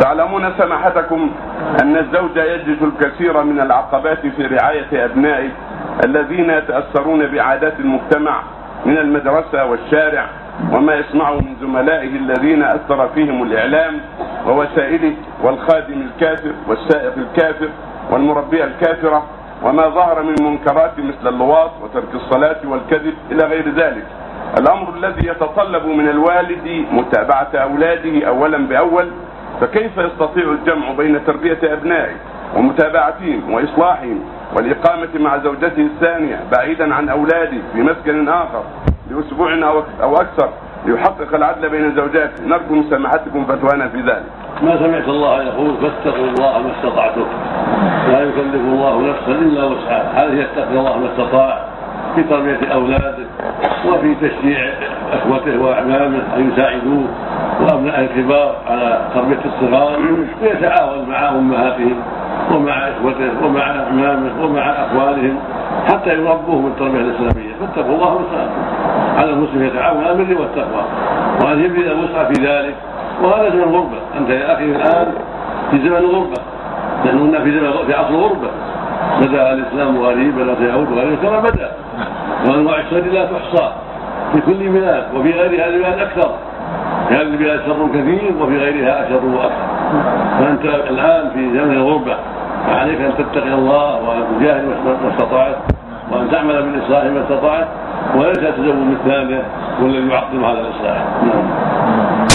تعلمون سماحتكم أن الزوج يجد الكثير من العقبات في رعاية أبنائه الذين يتأثرون بعادات المجتمع من المدرسة والشارع وما يسمعه من زملائه الذين أثر فيهم الإعلام ووسائله والخادم الكافر والسائق الكافر والمربية الكافرة وما ظهر من منكرات مثل اللواط وترك الصلاة والكذب إلى غير ذلك. الأمر الذي يتطلب من الوالد متابعة أولاده أولا بأول فكيف يستطيع الجمع بين تربية أبنائه ومتابعتهم وإصلاحهم والإقامة مع زوجته الثانية بعيدا عن أولاده في مسكن آخر لأسبوع أو أكثر ليحقق العدل بين زوجاته؟ نرجو من سماحتكم فتوانا في ذلك. ما سمعت الله يقول فاتقوا الله ما استطعتم. لا يكلف الله نفسا إلا وسعها. هذه يتقي الله ما استطاع في تربية أولاده؟ وفي تشجيع أخوته واعمامه أن يساعدوه وأبناء الكبار على تربية الصغار ويتعاون مع أمهاتهم ومع إخوته ومع أعمامه ومع أخوانهم حتى يربوهم التربيه الإسلامية. فاتقوا الله ما على المسلم يتعاون على البر والتقوى. وأن يبذل الوسع في ذلك. وهذا زمن الغربة. أنت يا أخي الآن في زمن الغربة. نحن كنا في زمن في عصر الغربة. بدأ الإسلام غريبا وسيعود غريبا كما بدأ. وأنواع الشر لا تحصى. في كل بلاد وفي غيرها البلاد أكثر. في هذه البلاد شر كثير وفي غيرها أشر وأكثر. فأنت الآن في زمن الغربة فعليك أن تتقي الله وأن تجاهد ما استطعت وأن تعمل بالإصلاح ما استطعت وليس تزوج الثانية والذي يعظم هذا الإصلاح. نعم.